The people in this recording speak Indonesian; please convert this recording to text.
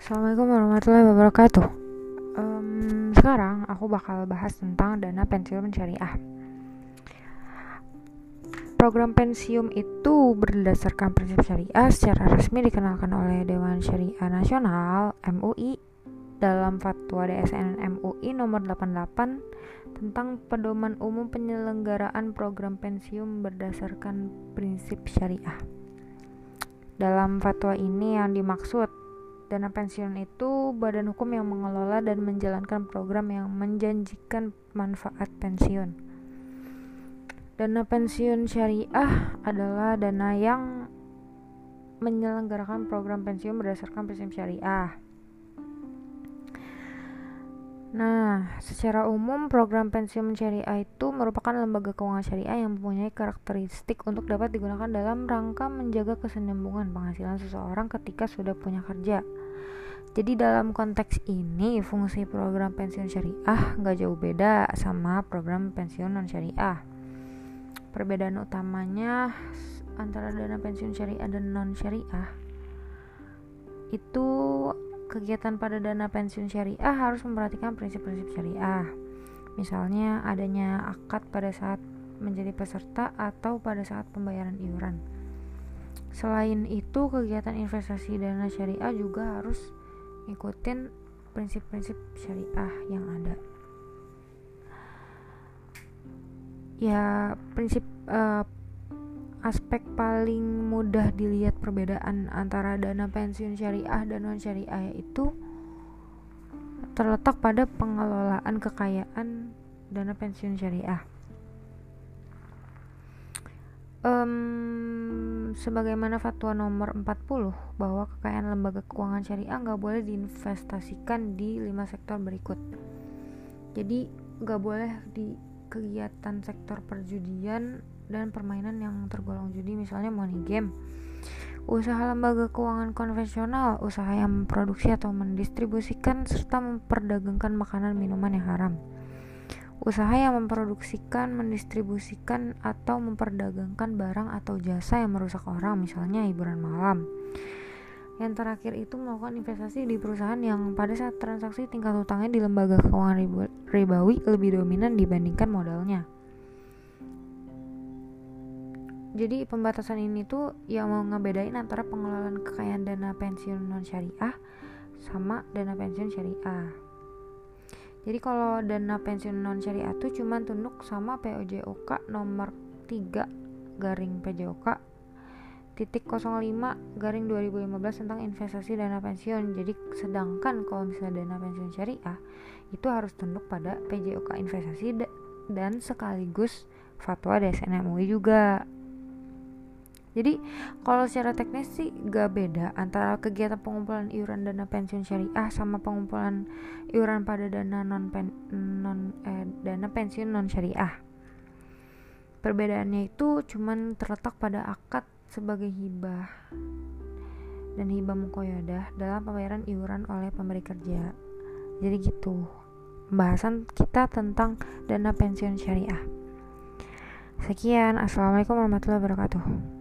Assalamualaikum warahmatullahi wabarakatuh. Um, sekarang aku bakal bahas tentang dana pensiun syariah. Program pensiun itu berdasarkan prinsip syariah secara resmi dikenalkan oleh Dewan Syariah Nasional (MUI) dalam Fatwa DSN MUI nomor 88 tentang pedoman umum penyelenggaraan program pensiun berdasarkan prinsip syariah. Dalam fatwa ini yang dimaksud Dana pensiun itu badan hukum yang mengelola dan menjalankan program yang menjanjikan manfaat pensiun. Dana pensiun syariah adalah dana yang menyelenggarakan program pensiun berdasarkan prinsip syariah. Nah, secara umum program pensiun syariah itu merupakan lembaga keuangan syariah yang mempunyai karakteristik untuk dapat digunakan dalam rangka menjaga kesinambungan penghasilan seseorang ketika sudah punya kerja. Jadi dalam konteks ini fungsi program pensiun syariah nggak jauh beda sama program pensiun non syariah. Perbedaan utamanya antara dana pensiun syariah dan non syariah itu kegiatan pada dana pensiun syariah harus memperhatikan prinsip-prinsip syariah. Misalnya adanya akad pada saat menjadi peserta atau pada saat pembayaran iuran. Selain itu, kegiatan investasi dana syariah juga harus ngikutin prinsip-prinsip syariah yang ada. Ya, prinsip uh, aspek paling mudah dilihat perbedaan antara dana pensiun syariah dan non syariah yaitu terletak pada pengelolaan kekayaan dana pensiun syariah. Um, sebagaimana fatwa nomor 40 bahwa kekayaan lembaga keuangan syariah nggak boleh diinvestasikan di lima sektor berikut. Jadi nggak boleh di kegiatan sektor perjudian dan permainan yang tergolong judi misalnya money game usaha lembaga keuangan konvensional usaha yang memproduksi atau mendistribusikan serta memperdagangkan makanan minuman yang haram usaha yang memproduksikan, mendistribusikan, atau memperdagangkan barang atau jasa yang merusak orang, misalnya hiburan malam. Yang terakhir itu melakukan investasi di perusahaan yang pada saat transaksi tingkat utangnya di lembaga keuangan ribawi lebih dominan dibandingkan modalnya jadi pembatasan ini tuh yang mau ngebedain antara pengelolaan kekayaan dana pensiun non syariah sama dana pensiun syariah jadi kalau dana pensiun non syariah tuh cuma tunduk sama POJOK nomor 3 garing PJOK titik 05 garing 2015 tentang investasi dana pensiun. Jadi sedangkan kalau misalnya dana pensiun syariah itu harus tunduk pada PJOK investasi dan sekaligus fatwa DSN MUI juga jadi kalau secara teknis sih gak beda antara kegiatan pengumpulan iuran dana pensiun syariah sama pengumpulan iuran pada dana non pen, non eh, dana pensiun non syariah. Perbedaannya itu cuman terletak pada akad sebagai hibah dan hibah mukoyadah dalam pembayaran iuran oleh pemberi kerja. Jadi gitu. Pembahasan kita tentang dana pensiun syariah. Sekian, assalamualaikum warahmatullahi wabarakatuh.